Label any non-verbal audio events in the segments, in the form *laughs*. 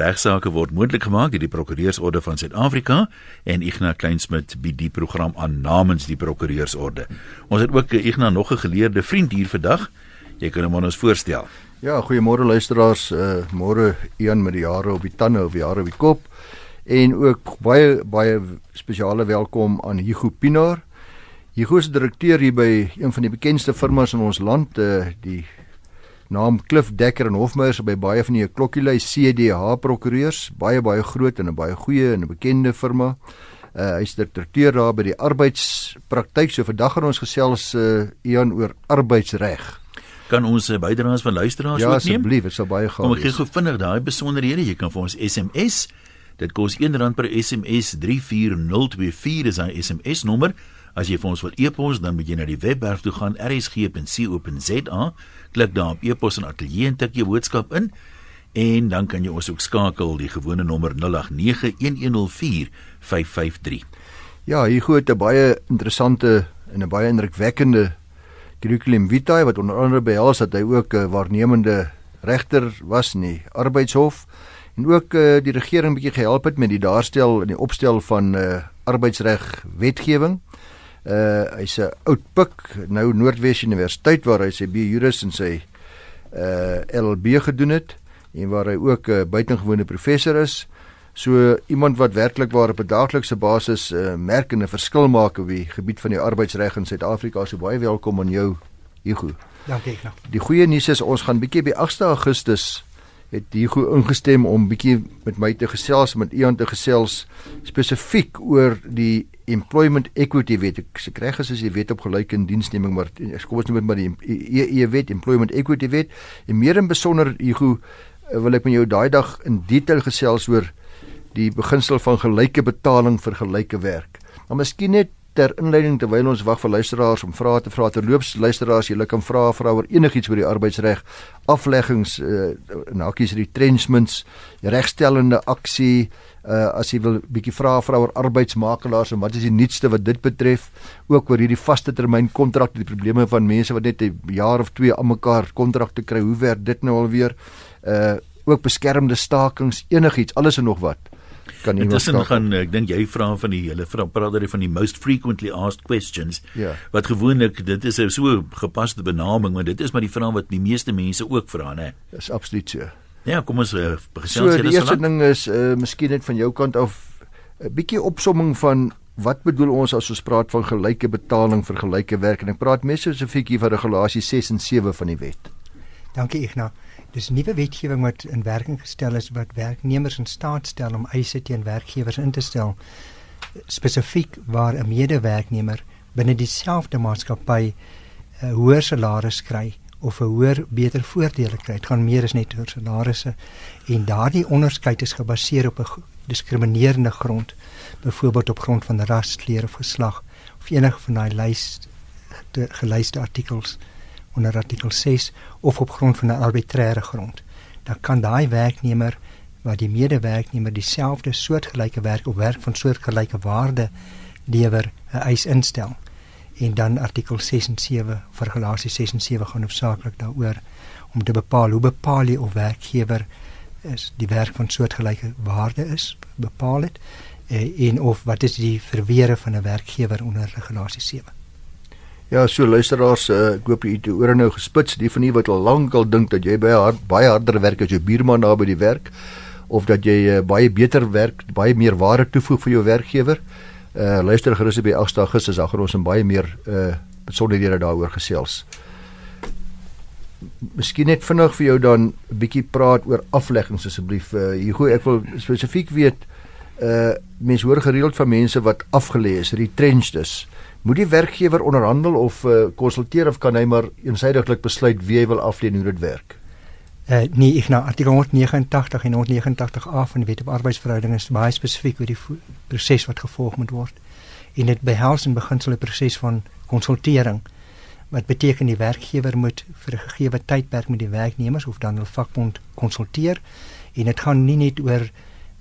Bergsake word moontlik gemaak deur die Prokureursorde van Suid-Afrika en Ignas Kleinsmid bied die program aan namens die Prokureursorde. Ons het ook Ignas nog 'n geleerde vriend hier vandag. Jy kan hom aan ons voorstel. Ja, goeiemôre luisteraars. Uh môre een met die jare op die tande of jare op die kop. En ook baie baie spesiale welkom aan Hugo Pinaar. Hugo is direkteur hier by een van die bekendste firmas in ons land, uh die naam Cliff Dekker en Hofmeyer by baie van die klokkielei CDH prokureurs, baie baie groot en 'n baie goeie en 'n bekende firma. Uh hy's direkteur daar by die arbeidspraktyk. So vandag gaan ons gesels uh Ian oor arbeidsreg. Kan ons uh, bydraes van luisteraars ja, ook neem? Ja, asseblief, dit sou baie gaaf wees. Kom ek gee gou vinnig daai besonderhede. Jy kan vir ons SMS. Dit kos R1 per SMS 34024 is hy SMS nommer. As jy vir ons wil e-pos, dan moet jy na die webwerf toe gaan rsg.co.za klik daar op e-pos en ateljee en tik jou boodskap in en dan kan jy ons ook skakel die gewone nommer 0891104553. Ja, hier goed 'n baie interessante en 'n baie indrukwekkende curriculum vitae wat onder andere behels dat hy ook 'n waarnemende regter was in die arbeidshof en ook uh, die regering bietjie gehelp het met die daarstel en die opstel van uh, arbeidsreg wetgewing. Uh hy's 'n oud pik nou Noordwes Universiteit waar hy sy B.Juris en sy uh LLB gedoen het en waar hy ook 'n uh, buitengewone professor is. So iemand wat werklik waar op 'n daaglikse basis 'n uh, merkende verskil maak op die gebied van die arbeidsreg in Suid-Afrika. So baie welkom aan jou Hugo. Dankie ek nou. Die goeie nuus is ons gaan bietjie by 8 Augustus het Hugo ingestem om bietjie met my te gesels met Ian te gesels spesifiek oor die employment equity wet. Ek se kry as jy weet op gelyke indiensneming maar kom ons noem dit maar die EE wet employment equity wet. En meer in besonder Hugo wil ek met jou daai dag in detail gesels oor die beginsel van gelyke betaling vir gelyke werk. Maar miskien net ter inleiding terwyl ons wag vir luisteraars om vrae te vra terloops luisteraars julle kan vra vra oor enigiets oor die arbeidsreg afleggings uh, nakies retrenchments regstellende aksie uh, as jy wil bietjie vra vra oor arbeidsmakelaars en wat is die nuutste wat dit betref ook oor hierdie vaste termyn kontrakte die probleme van mense wat net 'n jaar of twee aan mekaar kontrakte kry hoe werk dit nou alweer uh ook beskermde stakings enigiets alles en nog wat kan iemand Intussen gaan ek dink jy vra van die hele vra praat oor van die most frequently asked questions. Ja. Wat gewoonlik dit is so gepaste benaming, maar dit is maar die vraag wat die meeste mense ook vra, né? Dis absoluut so. Ja, kom ons uh, gesels hier. So die eerste ding is uh miskien net van jou kant af 'n bietjie opsomming van wat bedoel ons as ons praat van gelyke betaling vir gelyke werk en ek praat meer spesifiek hier van regulasie 6 en 7 van die wet. Dankie Ignas. Dis nuwe wetgewing wat in werking gestel is wat werknemers in staat stel om eise teen werkgewers in te stel spesifiek waar 'n medewerknemer binne dieselfde maatskappy 'n hoër salaris kry of 'n hoër beter voordele kry. Dit gaan meer as net oor salarisse en daardie onderskeid is gebaseer op 'n diskriminerende grond, byvoorbeeld op grond van ras, kleur of geslag of enige van daai lys gelyste artikels onder artikel 6 of op grond van 'n arbitreëre grond. Dan kan daai werknemer wat die medewerknemer dieselfde soortgelyke werk of werk van soortgelyke waarde lewer 'n eis instel. En dan artikel 6 en 7 vergelasie 6 en 7 gaan hoofsaaklik daaroor om te bepaal hoe bepaal jy of werkgewer is die werk van soortgelyke waarde is bepaal dit eh, en of wat is die verweere van 'n werkgewer onder regulasie 7 Ja, so luisteraars, uh, ek hoop jy het ore nou gespits, die van u wat al lank al dink dat jy baie hard, baie harder werk as jou buurman daar by die werk of dat jy uh, baie beter werk, baie meer waarde toevoeg vir jou werkgewer. Uh luister gerus by 8 Augustus, dan gaan ons en baie meer uh besonderhede daaroor gesels. Miskien net vinnig vir jou dan 'n bietjie praat oor afleggings asseblief. Uh Hugo, ek wil spesifiek weet uh mense hoor gereeld van mense wat afgelê is, retrenched is. Moet die werkgewer onderhandel of uh, konsulteer of kan hy maar eensydiglik besluit wie hy wil afleen hoe dit werk? Uh, nee, ek nou artikel 189 en 189A van die Wet op Arbeidsverhoudinge is baie spesifiek oor die proses wat gevolg moet word. En dit behels in beginsel 'n proses van konsultering wat beteken die werkgewer moet vir 'n gegee tydperk met die werknemers of dan hul vakbond konsulteer en dit gaan nie net oor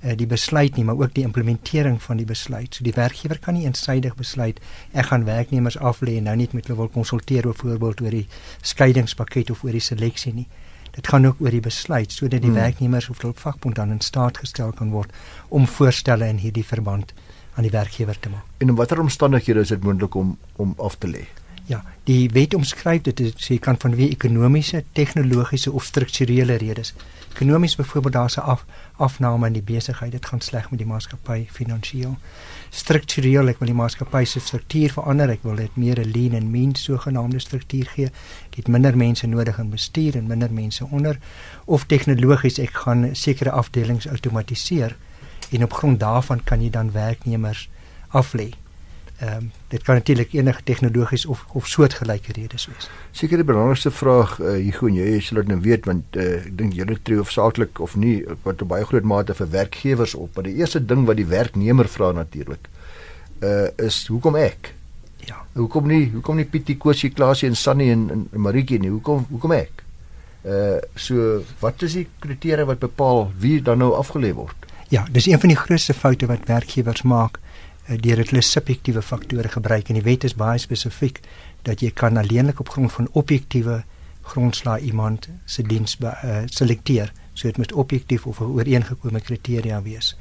uh, die besluit nie, maar ook die implementering van die besluit. So die werkgewer kan nie eensydig besluit ek gaan werknemers aflê en nou net met hulle wil konsulteer oor voorbeeld oor die skeidingspakket of oor die seleksie nie. Dit gaan ook oor die besluit sodat die hmm. werknemers of hul vakbond dan in staat gestel kan word om voorstelle in hierdie verband aan die werkgewer te maak. En in watter omstandighede is dit moontlik om om af te lê? Ja, die wet omskryf dit sê kan vanweë ekonomiese, tegnologiese of strukturele redes. Ekonomies byvoorbeeld daar's 'n af, afname in die besigheid, dit gaan sleg met die maatskappy finansiëel. Struktureel, ek wil die maatskappy se struktuur verander, ek wil dit meer 'n lean and mean sogenaamde struktuur gee. Ek het minder mense nodig in bestuur en minder mense onder of tegnologies ek gaan sekere afdelings outomatiseer en op grond daarvan kan jy dan werknemers aflê. Ehm um, dit kan natuurlik enige tegnologies of of soortgelyke redes wees. Seker die belangrikste vraag uh, hier gou jy sal dit nou weet want uh, ek dink julle tree hoofsaaklik of nie wat op baie groot mate vir werkgewers op, maar die eerste ding wat die werknemer vra natuurlik uh is hoekom ek? Ja. Hoekom nie hoekom nie Pietie, Kosie, Klasie en Sunny en, en, en Maritjie nie? Hoekom hoekom ek? Uh so wat is die kriteria wat bepaal wie dan nou afgelê word? Ja, dis een van die grootste foute wat werkgewers maak Eh, deur dit hulle subjektiewe faktore gebruik en die wet is baie spesifiek dat jy kan alleenlik op grond van objektiewe grondslag iemand se diens uh, selekteer. So dit moet objektief of 'n ooreengekome kriteria wees.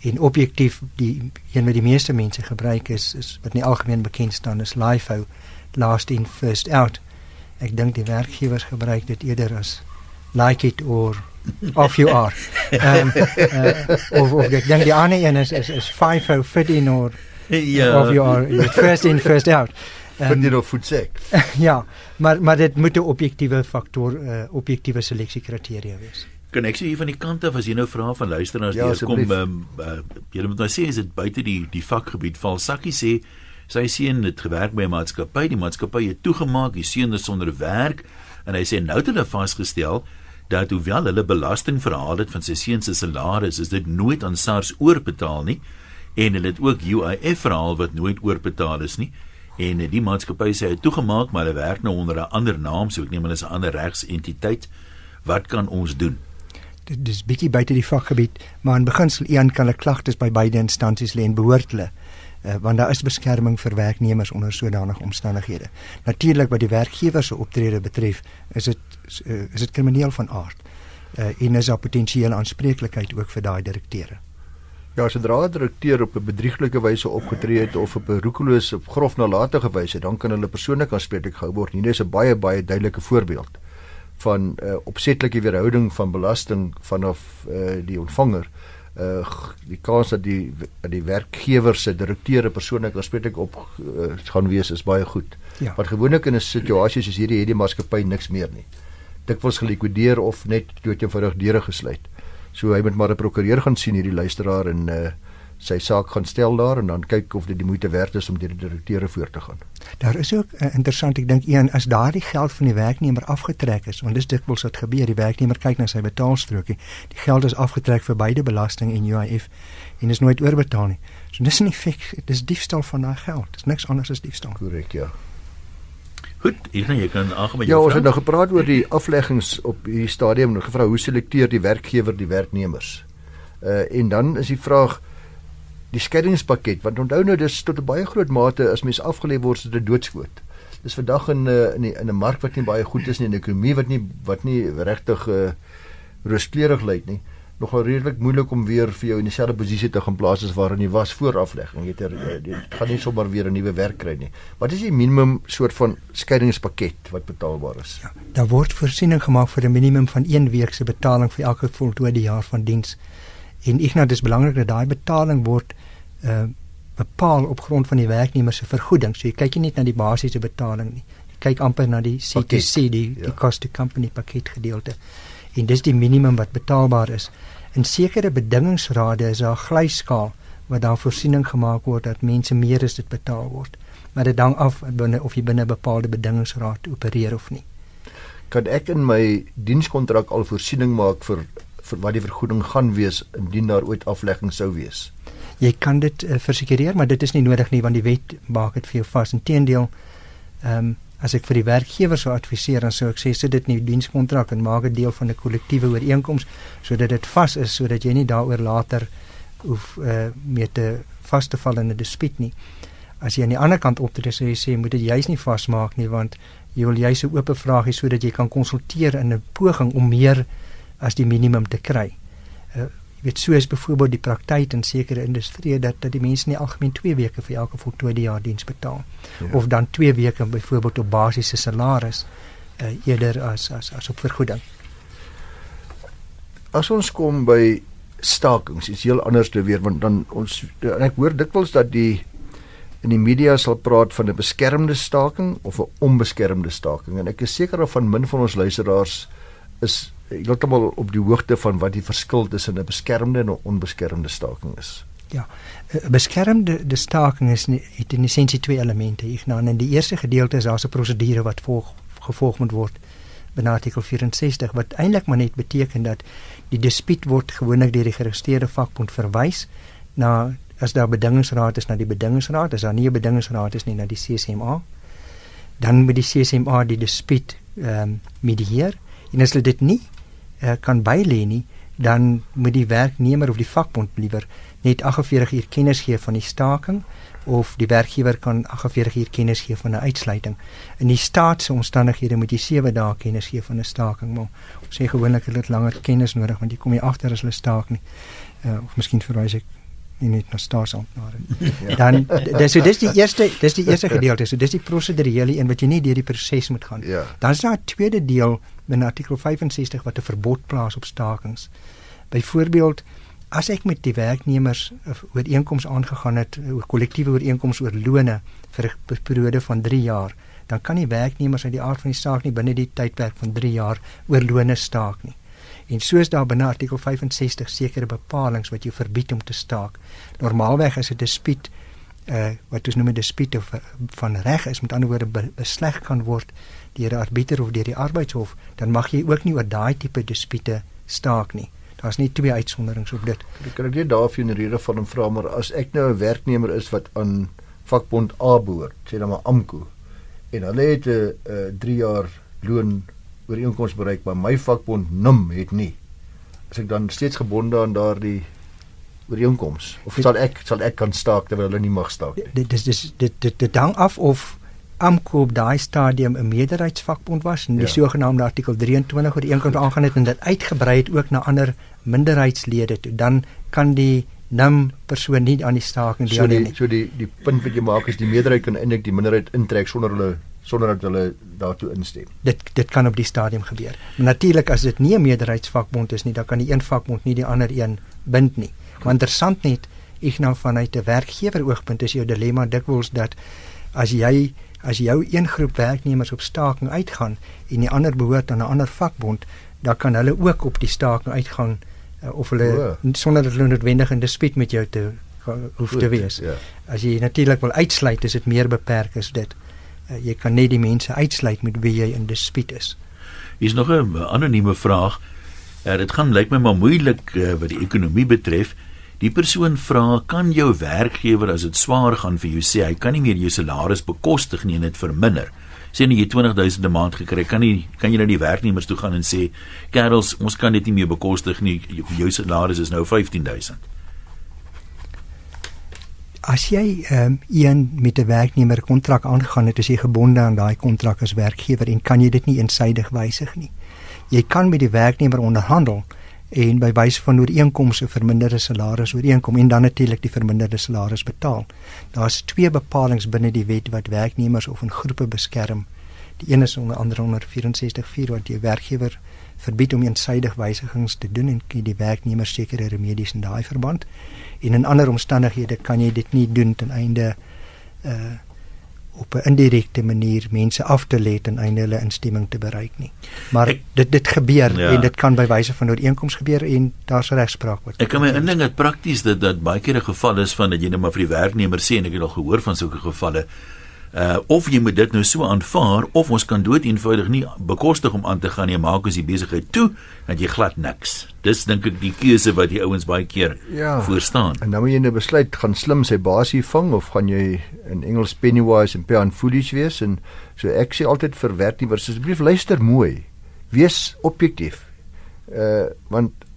En objektief die een wat die meeste mense gebruik is is wat nie algemeen bekend staan is LIFO, last in first out. Ek dink die werkgewers gebruik dit eerder as like it or of you are. Ehm um, uh, of of ek dink die ander een is is is 5 fit in or ja. of you are first in first out. Vind jy nou voetsek? ja, maar maar dit moet 'n objektiewe faktor uh, objektiewe seleksiekriteria wees. Kan ek sê hier van die kant af as jy nou vra van luisteraars ja, hier kom um, uh, jy moet nou sê is dit buite die die vakgebied val Sakkie sê sy seun het gewerk by 'n maatskappy die maatskappy het toegemaak die seun is sonder werk en hy sê nou het hulle vasgestel dat hoewel hulle belasting verhaal het van sy seun se salaris, is dit nooit aan SARS oorbetaal nie en hulle het ook UIF verhaal wat nooit oorbetaal is nie. En die maatskappy sê hy het toegemaak, maar hulle werk nou onder 'n ander naam, so ek neem hulle is 'n ander regsentiteit. Wat kan ons doen? Dit is bietjie buite die vakgebied, maar in beginsel een kan 'n klagtes by beide instansies lê en behoort hulle uh, want daar is beskerming vir werknemers onder sodanige omstandighede. Natuurlik wat die werkgewer se optrede betref, is dit uh, is dit krimineel van aard. Uh, en is daar potensiële aanspreeklikheid ook vir daai direkteure. Ja, sodra 'n direkteur op 'n bedrieglike wyse opgetree het of op 'n roekelose of grof nalatige wyse, dan kan hulle persoonlik aanspreeklik gehou word. Hier is 'n baie baie duidelike voorbeeld van uh, opsetlike weerhouding van belasting vanaf uh, die ontvanger uh die kans dat die die werkgewer se direkteure persoonlik aanspreeklik op uh, gaan wees is baie goed. Ja. Maar gewoonlik in 'n situasie soos hierdie het die maatskappy niks meer nie. Dit was gelikwideer of net dood eenvoudig deure gesluit. So hy moet maar 'n prokureur gaan sien hierdie luisteraar en uh sy saak gaan stel daar en dan kyk of dit die moeite werd is om deur die direkteure voor te gaan. Daar is ook uh, interessant, ek dink een as daardie geld van die werknemer afgetrek is, want dis dikwels wat gebeur, die werknemer kyk na sy betaalstrokie. Die geld is afgetrek vir beide belasting en UIF en is nooit oorbetaal nie. So dis nie fik, dis diefstal van daai geld. Dis niks anders as diefstal. Korrek, ja. Goed, ek gaan jy kan aangaan met jou. Ja, ons het nou gepraat oor die afleggings op hierdie stadium en gevra hoe selekteer die werkgewer die werknemers? Uh en dan is die vraag die skeiingspakket want onthou nou dis tot 'n baie groot mate as mens afgelê word so 'n doodskoot. Dis vandag in 'n uh, in 'n in 'n mark wat nie baie goed is nie, 'n ekonomie wat nie wat nie regtig uh, rooskleurig lyk nie. Nogal redelik moeilik om weer vir jou in dieselfde posisie te gaan plaas as waarin jy was voor aflegging. Jy het er, jy gaan nie sommer weer 'n nuwe werk kry nie. Wat is die minimum soort van skeiingspakket wat betaalbaar is? Ja, daar word voorsiening gemaak vir 'n minimum van 1 week se betaling vir elke voltooide jaar van diens. En nou dis belangrik dat daai betaling word uh bepaal op grond van die werknemer se vergoeding. So jy kyk nie net na die basiese betaling nie. Jy kyk amper na die CTC, die ja. die cost to company pakket gedeelte. En dis die minimum wat betaalbaar is. In sekere bedingingsrade is daar 'n glyskaal waar daar voorsiening gemaak word dat mense meer as dit betaal word. Maar dit hang af binne of jy binne 'n bepaalde bedingingsraad opereer of nie. Kan ek in my dienskontrak al voorsiening maak vir vir wat die vergoeding gaan wees indien daar ooit aflegging sou wees. Jy kan dit uh, versekereer, maar dit is nie nodig nie want die wet maak dit vir jou vas. Inteendeel, ehm um, as ek vir die werkgewer sou adviseer, dan sou ek sê sit dit in die dienskontrak en maak dit deel van 'n kollektiewe ooreenkoms sodat dit vas is sodat jy nie daaroor later hoef uh, mee te vas te val in 'n dispuut nie. As jy aan die ander kant optree sê jy sê moet dit juis nie vasmaak nie want Jy wil jy se oop vraag hê sodat jy kan konsulteer in 'n poging om meer as die minimum te kry. Uh, jy weet soos byvoorbeeld die praktyk in sekere industrieë dat dat die mense nie algemeen 2 weke vir elke voltooide jaar diens betaal ja. of dan 2 weke byvoorbeeld op basiese salaris uh, eerder as as as op vergoeding. As ons kom by stakings, is heel anders te weer want dan ons en ek hoor dikwels dat die in die media sal praat van 'n beskermde staking of 'n onbeskermde staking en ek is seker of van min van ons luisteraars is heeltemal op die hoogte van wat die verskil tussen 'n beskermde en 'n onbeskermde staking is. Ja. 'n Beskermde de staking is nie, het in essensie twee elemente. Nou in die eerste gedeelte is daar 'n prosedure wat volg gevolg moet word binne artikel 64 wat eintlik maar net beteken dat die dispuut word gewoonlik deur die geregistreerde vakbond verwys na as daar bedingingsraad is na die bedingingsraad, as daar nie 'n bedingingsraad is nie na die CCMA, dan moet die CCMA die dispuut ehm um, medieer en as hulle dit nie uh, kan bylê nie, dan moet die werknemer of die vakbond liewer net 48 uur kennis gee van die staking of die werkgewer kan 48 uur kennis gee van 'n uitsluiting. In die staatse omstandighede moet jy 7 dae kennis gee van 'n staking, maar ons sê gewoonlik het dit langer kennis nodig want jy kom nie agter as hulle staak nie. Uh, of miskien verwys ek nie net na staatsamptenare. *laughs* ja. Dan dis so dis die eerste dis die eerste gedeelte. So dis die prosedurele een wat jy nie deur die proses moet gaan. Ja. Dan is daar 'n tweede deel binne artikel 65 wat 'n verbod plaas op stakings. Byvoorbeeld as ek met die werknemers ooreenkoms aangegaan het oor kollektiewe ooreenkomste oor lone vir 'n periode van 3 jaar, dan kan die werknemers uit die aard van die saak nie binne die tydperk van 3 jaar oor lone staak nie. En soos daar binne artikel 65 sekere bepalinge wat jou verbied om te staak. Normaalweg as 'n dispuut uh wat ons noem 'n dispuut of van reg is met ander woorde besleg kan word deur 'n arbiter of deur die arbeidshof, dan mag jy ook nie oor daai tipe dispute staak nie. Daar's nie twee uitsonderings op dit. Ek kan ek net daarvoor 'n rede van 'n vraag maar as ek nou 'n werknemer is wat aan vakbond A behoort, sê dan maar AMKU en hulle het 'n 3 jaar loon ooreenkoms bereik, maar my vakbond NIM het nie. As ek dan steeds gebonde aan daardie ooreenkoms of sal ek sal ek kan staak terwyl hulle nie mag staak nie. Dit dis dis dit dit dit hang af of AMKU op daai stadium 'n meerderheidsvakbond was en die ja. sogenaamde artikel 23 ooreenkoms aangaan het en dit uitgebrei het ook na ander minderheidslede toe, dan kan die NIM persoon nie aan die staking deel neem nie. So die so die die punt wat jy maak is die meerderheid kan eintlik die minderheid intrek sonder hulle sonder dat hulle daartoe instem. Dit dit kan op die stadium gebeur. Natuurlik as dit nie 'n meerderheidsvakbond is nie, dan kan die een vakbond nie die ander een bind nie. Maar interessant net, ek nou vanuit 'n werkgewer oogpunt is jou dilemma dikwels dat as jy as jou een groep werknemers op staking uitgaan en die ander behoort aan 'n ander vakbond, dan kan hulle ook op die staking uitgaan uh, of hulle oh. sonder dat hulle noodwendig in dispuut met jou te hoef Goed, te wees. Ja. As jy natuurlik wil uitsluit, is dit meer beperk as dit uh, jy kan net die mense uitsluit met wie jy in dispuut is. Hier is nog 'n anonieme vraag. Uh, dit gaan lyk my maar moeilik uh, wat die ekonomie betref. Die persoon vra, kan jou werkgewer as dit swaar gaan vir jou sê hy kan nie meer jou salaris bekostig nie en dit verminder? Sê net jy 20000 'n maand gekry, kan nie kan jy nou die werknemers toe gaan en sê, "Kerels, ons kan dit nie meer bekostig nie. Jou salaris is nou 15000." As jy um, een met 'n werknemer kontrak aangegaan het, is jy gebonde aan daai kontrak as werkgewer en kan jy dit nie eensydig wysig nie. Jy kan met die werknemer onderhandel en by wyse van ooreenkomste verminderde salaris ooreenkom en dan natuurlik die verminderde salaris betaal. Daar's twee bepalinge binne die wet wat werknemers of in groepe beskerm. Die een is onder andere onder 64.4 wat die werkgewer verbied om eensydig wysigings te doen en die werknemer sekere remedies in daai verband en in ander omstandighede kan jy dit nie doen ten einde uh op 'n indirekte manier mense af te lê ten einde hulle instemming te bereik nie. Maar ek, dit dit gebeur ja. en dit kan by wyse van ooreenkoms gebeur en daar's regspraak wat Ek kan my indink dat prakties dit dat baie keer 'n geval is van dat jy net maar vir die werknemer sê en ek het al gehoor van sulke gevalle uh of jy moet dit nou so aanvaar of ons kan dood eenvoudig nie bekostig om aan te gaan nie maak as die besigheid toe dat jy glad niks. Dis dink ek die keuse wat die ouens baie keer ja, voor staan en dan moet jy nou besluit gaan slim sy basie vang of gaan jy in Engels pennywise en pound foolish wees? En so ek sê altyd vir werknemers asseblief luister mooi. Wees objektief uh want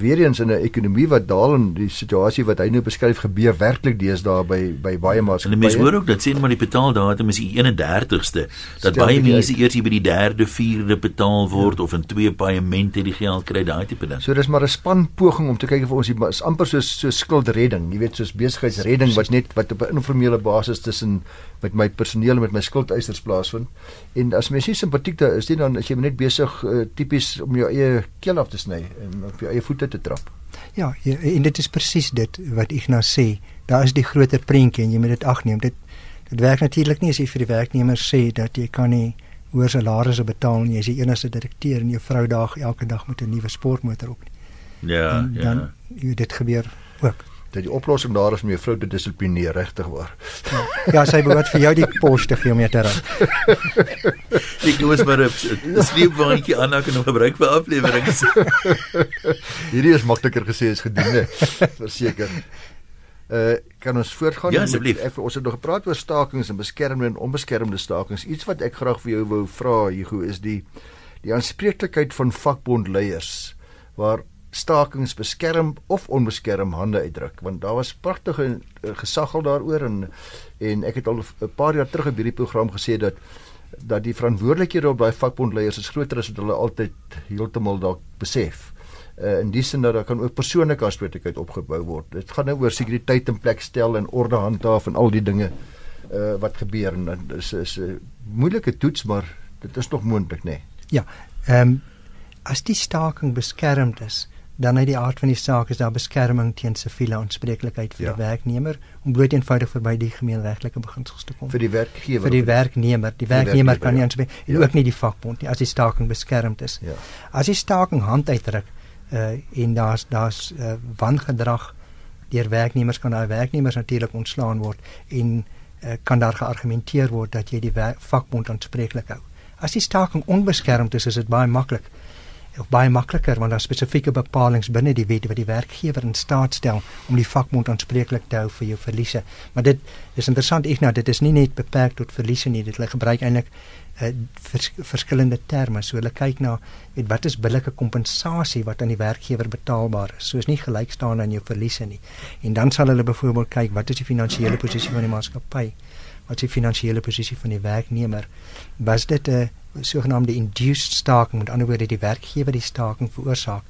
weer eens in 'n ekonomie wat daal en die situasie wat hy nou beskryf gebeur werklik deesdae by by baie maatskappye. En mense hoor ook dat sien maar die betaaldatum is die 31ste dat Stel baie mense eers hier by die 3de, 4de betaal word ja. of in twee paemente die geld kry daai tipe ding. So dis maar 'n span poging om te kyk of ons is amper soos so skuldredding, jy weet soos besigheidsredding wat net wat op 'n informele basis tussen met my personeel en met my skuldeisers plaasvind. En as mens nie simpatiek daar is nie dan is jy net besig uh, tipies om jou eie keel af te sny en op jou eie voete te trap. Ja, ja, en dit is presies dit wat Ignas sê. Daar is die groter prentjie en jy moet dit agneem. Dit dit werk natuurlik nie as jy vir die werknemers sê dat jy kan nie hoër salarisse betaal nie. Jy is die enigste direkteur en jou vrou daag elke dag met 'n nuwe sportmotor op. Ja, en ja. Dan jy dit gebeur ook dat die oplossing daar is om jou vrou te dissiplineer regtig waar. Ja, ja sy behoort vir jou die pos te gee om jou te ry. Ek is maar 'n sleepwaandjie aan ek nog gebruik vir afleweringe. Hierdie is makliker gesê as gedoen hè. Verseker. Uh kan ons voortgaan? Ja, asseblief. Ek ons het nog gepraat oor stakings en beskermde en onbeskermde stakings. Iets wat ek graag vir jou wou vra, Hugo, is die die aanspreeklikheid van vakbondleiers waar stakings beskerm of onbeskerm hande uitdruk want daar was pragtige eh, gesaggel daaroor en en ek het al 'n paar jaar terug op hierdie program gesê dat dat die verantwoordelikhede op daai vakbondleiers is groter as wat hulle altyd heeltemal dalk besef. Uh in die sin dat daar kan ook persoonlike aanspreeklikheid opgebou word. Dit gaan nou oor sekuriteit in plek stel en orde handhaaf en al die dinge uh wat gebeur en dit is is 'n uh, moeilike toets maar dit is tog moontlik nê. Nee. Ja. Ehm um, as die staking beskermd is, dan uit die aard van die saak is daar beskerming teen siviele aanspreeklikheid vir ja. die werknemer om bloot eenvoudig verby die gemeenregtelike beginsels te kom. Vir die werkgewer. Vir die werknemer. Die werknemer kan nie aanspreek ja. en ook nie die vakbond nie as die staking beskermd is. Ja. As die staking hand uitdruk uh en daar's daar's uh, wangedrag deur werknemers kan daai werknemers natuurlik ontslaan word en uh, kan daar geargumenteer word dat jy die vakbond aanspreeklik hou. As die staking onbeskermd is, is dit baie maklik of baie makliker want daar spesifieke bepalinge binne die wet wat die werkgewer in staat stel om die vakbond aanspreeklik te hou vir jou verliese. Maar dit is interessant nou dit is nie net beperk tot verliese nie. Dit hulle gebruik eintlik uh, vers, verskillende terme. So hulle kyk na weet wat is billike kompensasie wat aan die werkgewer betaalbaar is. So is nie gelyk staan aan jou verliese nie. En dan sal hulle byvoorbeeld kyk wat is die finansiële posisie van die maatskappy? Wat die finansiële posisie van die werknemer? Was dit 'n sogenaamde induced staking, met ander woorde die werkgewer die staking veroorsaak.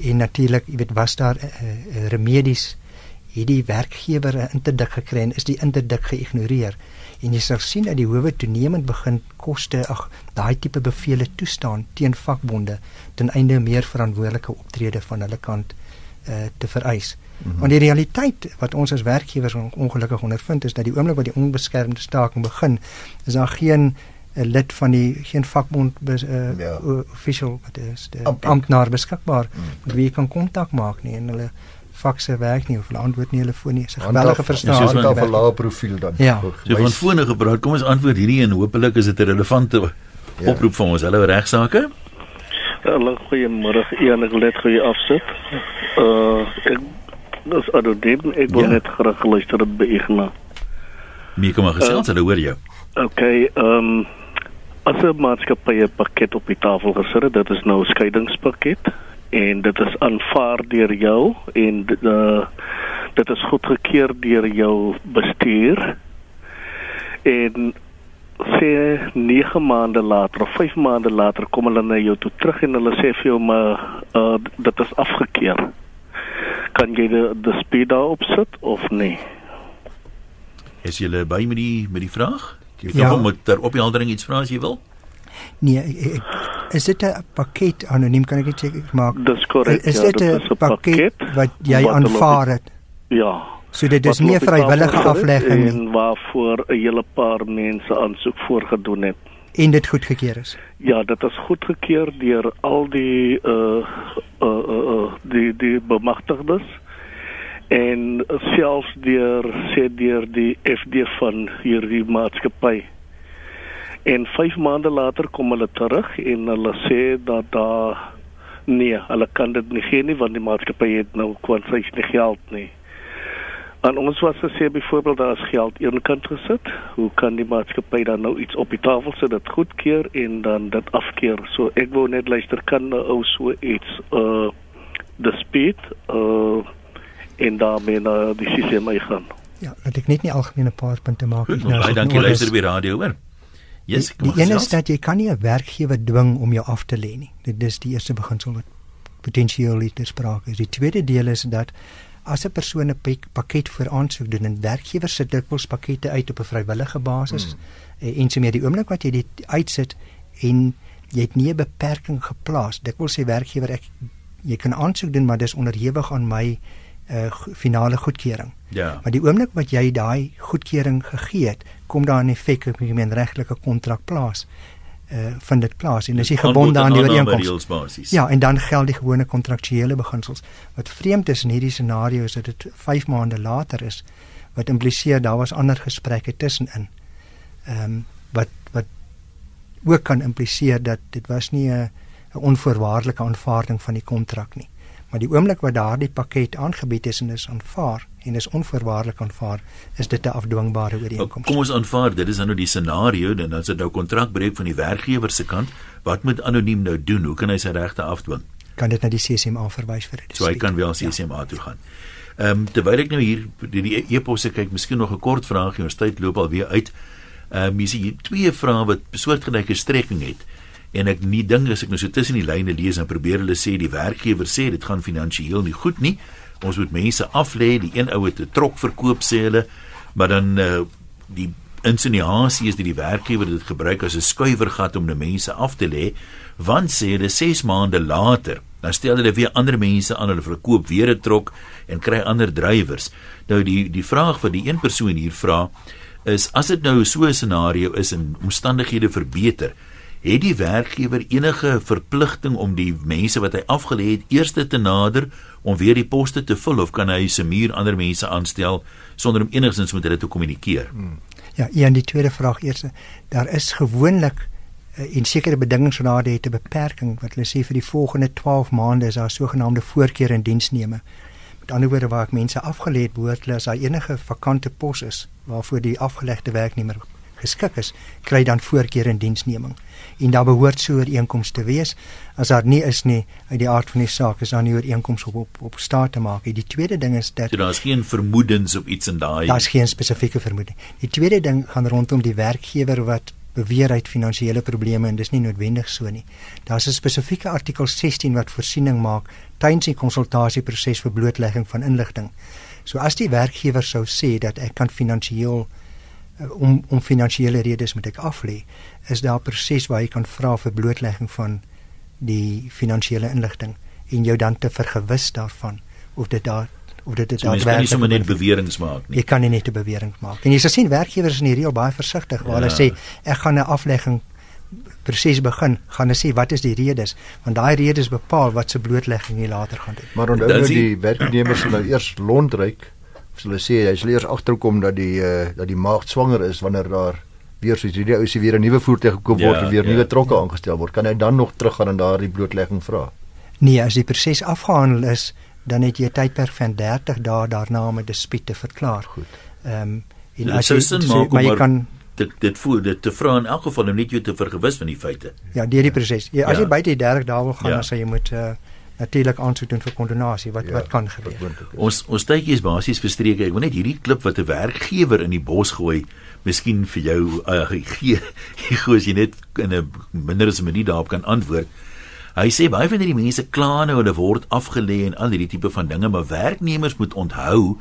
En natuurlik, jy weet, was daar uh, remedies hierdie werkgewer 'n interdik gekry en is die interdik geïgnoreer. En jy sal sien dat die howe toenemend begin koste ag daai tipe bevele toestaan teen vakbonde ten einde meer verantwoordelike optrede van hulle kant uh, te vereis. Mm -hmm. Want die realiteit wat ons as werkgewers ongelukkig ondervind is dat die oomblik wat die onbeskermde staking begin, is daar geen 'n lid van die geen vakbond bes, uh, ja. official wat is die amptenaar beskikbaar mm. met wie jy kan kontak maak nie en hulle fakse werk nie of hulle antwoord nie hulle foon nie. Dis 'n geweldige frustrasie. Dis 'n verlae profiel dan. Ja. So van fone gebruik. Kom ons antwoord hierdie en hopelik is dit 'n relevante ja. oproep vir ons. Hallo regsaake. Hallo, goeiemôre. Enige let goeie afsit. Uh ek dis adodem ek wil ja. net graag luister by Ignas. Wie kom maar gesels, uh, hoor jou. Okay, ehm um, as 'n maatskappy 'n pakket op die tafel gesit het, dit is nou 'n skeidingspakket en dit is aanvaar deur jou en uh, dit is goedgekeur deur jou bestuur en sê 9 maande later of 5 maande later kom hulle na jou toe terug en hulle sê vir jou maar uh, dit is afgekeur kan jy die dispuut daarop sit of nee is jy by met die met die vraag Jy ja. kan met ter opheldering iets vra as jy wil. Nee, ek, is dit 'n pakket anoniem kan ek net seker maak? Dis korrek. Is ja, dit 'n pakket wat jy aanvaar het? Ja. So dit is nie 'n vrywillige aflegging nie. En waarvoor 'n hele paar mense aansoek voorgedoen het. En dit goedgekeur is. Ja, dit is goedgekeur deur al die uh uh uh die die bemagtigdes en selfs deur sê deur die FD van hierdie maatskappy. En 5 maande later kom hulle terug en hulle sê dat daar nee, hulle kan dit nie gee nie want die maatskappy het nou kwansies nie geld nie. En ons was gesê byvoorbeeld daar is geld aan die kant gesit. Hoe kan die maatskappy dan nou iets op die tafel sit dat goedkeur en dan dit afkeer? So ek wou net luister kan nou ou so iets uh dispuut uh en daarmee na die CCMA gaan. Ja, dat ek net nie algemene paar punte maak nie. Nou, baie dankie luister by radio hoor. Yes, die, die een is dat jy kan nie 'n werkgewer dwing om jou af te lê nie. Dit is die eerste beginsel wat potensieel ter sprake is. Die tweede deel is dat as 'n persoon 'n pakket vir aansoek doen en werkgewer sit dikwels pakkette uit op 'n vrywillige basis hmm. Eh, en so meer die oomblik wat jy dit uitsit en jy het nie 'n beperking geplaas. Dikwels sê werkgewer ek jy kan aansoek doen maar dis onderhewig aan my uh, finale goedkeuring. Ja. Maar die oomblik wat jy daai goedkeuring gegee het, kom daar 'n effek op die menregtelike kontrak plaas. Uh vind dit plaas en as jy gebonde aan die ooreenkoms. Ja, en dan geld die gewone kontraktuele beginsels. Wat vreemd is in hierdie scenario is dat dit 5 maande later is wat impliseer daar was ander gesprekke tussenin. Ehm um, wat wat ook kan impliseer dat dit was nie 'n 'n onvoorwaardelike aanvaarding van die kontrak nie. Maar die oomblik wat daardie pakket aangebied is en is aanvaar en is onvoorwaardelik aanvaar, is dit 'n afdwingbare ooreenkoms. Kom ons aanvaar, dit is nou die scenario en dan as dit nou kontrakbreuk van die werkgewer se kant, wat moet anoniem nou doen? Hoe kan hy sy regte afdwing? Kan dit na die CCMA verwys vir dit? So hy kan wel CCMA ja. toe gaan. Ehm um, terwyl ek nou hier die, die e-posse kyk, miskien nog 'n kort vraagie, ons tyd loop al weer uit. Ehm um, jy sien twee vrae wat soortgelyke strekking het en ek nie dink as ek nou so tussen die lyne lees en probeer hulle sê die werkgewer sê dit gaan finansiëel nie goed nie. Ons moet mense aflê, die een ou het 'n trok verkoop sê hulle, maar dan uh, die insinuasie is dat die werkgewer dit gebruik as 'n skuiwergat om die mense af te lê, want sê hulle 6 maande later Dan stel hulle weer ander mense aan, hulle verkoop weer 'n trok en kry ander drywers. Nou die die vraag wat die een persoon hier vra is as dit nou so 'n scenario is en omstandighede verbeter, het die werkgewer enige verpligting om die mense wat hy afgelê het eerste te nader om weer die poste te vul of kan hy se muur ander mense aanstel sonder om enigstens met hulle te kommunikeer? Hmm. Ja, en die tweede vraag eers, daar is gewoonlik uh, en sekere bedingings wat daar het 'n beperking wat hulle sê vir die volgende 12 maande is daar sogenaamde voorkeur in diensneme. Met ander woorde waar ek mense afgelê het behoort hulle as daar enige vakante pos is waarvoor die afgelegde werknemer geskik is, kry dan voorkeur in diensneming. En daar behoort so 'n ooreenkoms te wees. As daar nie is nie, uit die aard van die saak is daar nie ooreenkoms op op, op staat te maak. Die tweede ding is dat so, daar is geen vermoedens op iets in daai Daar is geen spesifieke vermoeding. Die tweede ding gaan rondom die werkgewer wat beweer hy het finansiële probleme en dis nie noodwendig so nie. Daar's 'n spesifieke artikel 16 wat voorsiening maak tydens die konsultasieproses vir blootlegging van inligting. So as die werkgewer sou sê dat ek kan finansiëel Eh, om om finansiële redes moet ek af lê is daar 'n proses waar jy kan vra vir blootlegging van die finansiële inligting en jou dan te vergewis daarvan of dit daar of dit dit so, daar werk. Jy kan nie net beweringe maak nie. Jy kan nie net 'n bewering maak. En jy sal sien werkgewers in hierdie al baie versigtig waar ja. hulle sê ek gaan 'n aflegging proses begin, gaan hulle sê wat is die redes? Want daai redes bepaal wat se blootlegging jy later gaan doen. Maar onthou nou die werknemers sal nou eers londryk as hulle sê hy sal eers agterkom dat die uh, dat die maagd swanger is wanneer daar weer soos hierdie ou se weer 'n nuwe voertuig gekoop word ja, en weer ja, nuwe trokke aangestel word, kan hy dan nog teruggaan en daardie blootlegging vra? Nee, as die proses afgehandel is, dan het jy 'n tydperk van 30 dae daarna om 'n dispuut te verklaar. Goed. Ehm um, en as jy, so, maar jy kan dit dit voer dit te vra in elk geval om net jou te vergewis van die feite. Ja, deur die proses. Ja, as ja. jy buite die 30 dae wil gaan, ja. dan sal jy moet uh, natuurlik aansoek doen vir kondonasie wat ja, wat kan gebeur. Ons ons tydjie is basies verstreek. Ek wil net hierdie klip wat 'n werkgewer in die bos gooi, miskien vir jou uh, *laughs* gee. Ek as jy net in 'n minder as 'n minuut daarop kan antwoord. Hy sê baie van hierdie mense kla nou hulle word afgelê en al hierdie tipe van dinge, maar werknemers moet onthou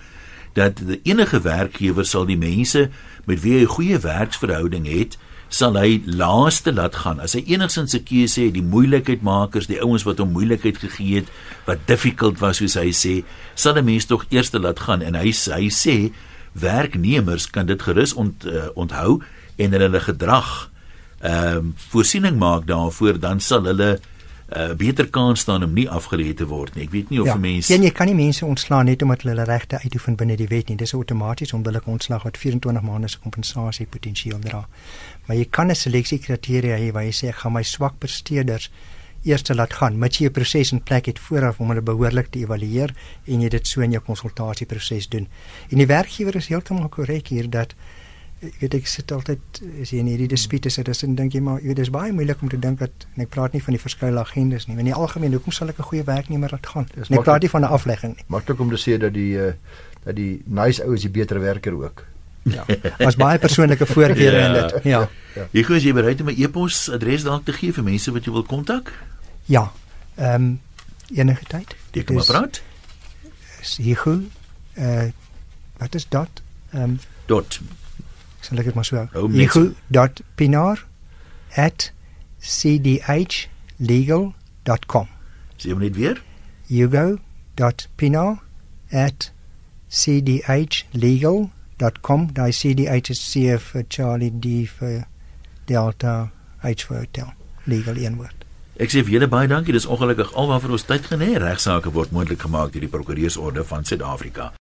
dat enige werkgewer sal die mense met wie hy 'n goeie werksverhouding het, sal hy laaste laat gaan. As hy enigsins 'n keuse het, die moeilikheidmakers, die ouens wat hom moeilikheid gegee het, wat difficult was soos hy sê, sal 'n mens tog eerste laat gaan en hy hy sê werknemers kan dit gerus ont, uh, onthou en hulle gedrag ehm um, voorsiening maak daarvoor dan sal hulle 'n uh, beter kans staan om nie afgelê te word nie. Ek weet nie of ja, mense Ja, jy kan nie mense ontslaan net omdat hulle regte uitoefen binne die wet nie. Dis outomaties onbillike ontslag wat 24 maande se kompensasie potensieel dra. Maar jy kan 'n seleksiekriteria hê waar jy sê ek gaan my swak presteerders eers laat gaan, mits jy 'n proses in plek het vooraf om hulle behoorlik te evalueer en jy dit so in jou konsultasieproses doen. En die werkgewer is heeltemal korrek hier dat ek weet ek sit altyd as jy in hierdie dispute sit, dis en dink jy maar jy weet dis baie moeilik om te dink dat en ek praat nie van die verskillende agendes nie. In die algemeen, hoekom sal ek 'n goeie werknemer laat gaan? Dis En ek praat maklik. nie van 'n aflegging nie. Maklik om te sê dat die uh, dat die nice ou is die beter werker ook. Ja. Daar's baie persoonlike voorkeure in dit. Ja. Hugo, is jy bereid om 'n e-posadres dalk te gee vir mense wat jy wil kontak? Ja. Ehm um, enige tyd. Jy kan maar praat. Hier goed. Uh wat is dat? Ehm um, Dot. Sal ek dit maar so hou. Hugo.pinar@cdhlegal.com. Sê hom net weer. Hugo.pinar@cdhlegal.com. Daai CDH is C vir Charlie, D vir Delta, H vir Hotel. Legal een woord. Ek sê vir julle baie dankie. Dis ongelukkig alwaarvoor ons tyd genê. Regsaake word moontlik gemaak deur die Prokureursorde van Suid-Afrika.